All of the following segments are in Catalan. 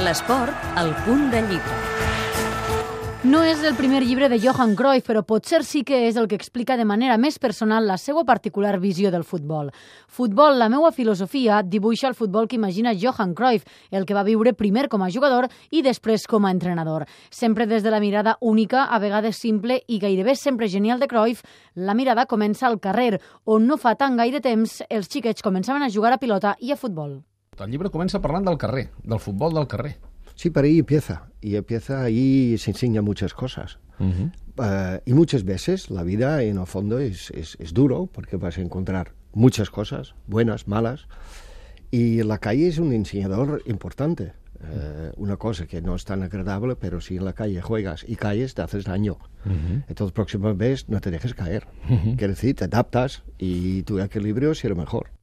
L'esport, al punt de llibre. No és el primer llibre de Johan Cruyff, però potser sí que és el que explica de manera més personal la seva particular visió del futbol. Futbol, la meua filosofia, dibuixa el futbol que imagina Johan Cruyff, el que va viure primer com a jugador i després com a entrenador. Sempre des de la mirada única, a vegades simple i gairebé sempre genial de Cruyff, la mirada comença al carrer, on no fa tan gaire temps els xiquets començaven a jugar a pilota i a futbol. El llibre comença parlant del carrer, del futbol del carrer. Sí, pero ahí empieza. Y empieza ahí se enseña muchas cosas. Uh -huh. uh, y muchas veces la vida, en el fondo, es, es, es, duro porque vas a encontrar muchas cosas, buenas, malas. Y la calle es un enseñador importante. Uh, una cosa que no es tan agradable, pero si en la calle juegas y caes, te haces daño. Uh -huh. Entonces, próxima vez no te dejes caer. Uh -huh. Quiere decir, te adaptas y tu equilibrio será mejor.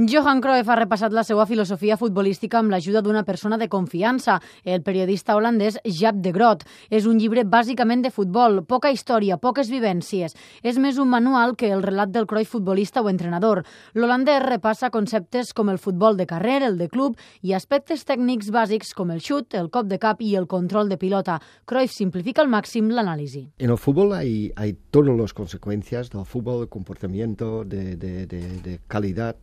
Johan Cruyff ha repassat la seva filosofia futbolística amb l'ajuda d'una persona de confiança, el periodista holandès Jaap de Groot. És un llibre bàsicament de futbol, poca història, poques vivències. És més un manual que el relat del Cruyff futbolista o entrenador. L'holandès repassa conceptes com el futbol de carrer, el de club i aspectes tècnics bàsics com el xut, el cop de cap i el control de pilota. Cruyff simplifica al màxim l'anàlisi. En el futbol hay, hay todas las consecuencias del fútbol, de comportamiento, de, de, de, de calidad,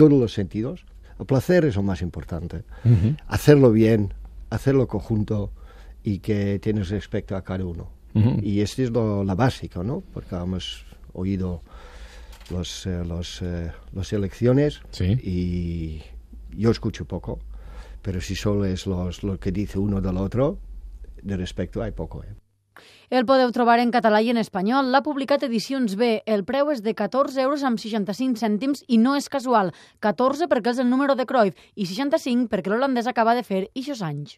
todos los sentidos. El placer es lo más importante. Uh -huh. Hacerlo bien, hacerlo conjunto y que tienes respecto a cada uno. Uh -huh. Y esto es lo, la básica, ¿no? Porque hemos oído los, eh, los, eh, las elecciones sí. y yo escucho poco, pero si solo es los, lo que dice uno del otro, de respecto hay poco. ¿eh? El podeu trobar en català i en espanyol. L'ha publicat Edicions B. El preu és de 14 euros amb 65 cèntims i no és casual. 14 perquè és el número de Cruyff i 65 perquè l'holandès acaba de fer ixos anys.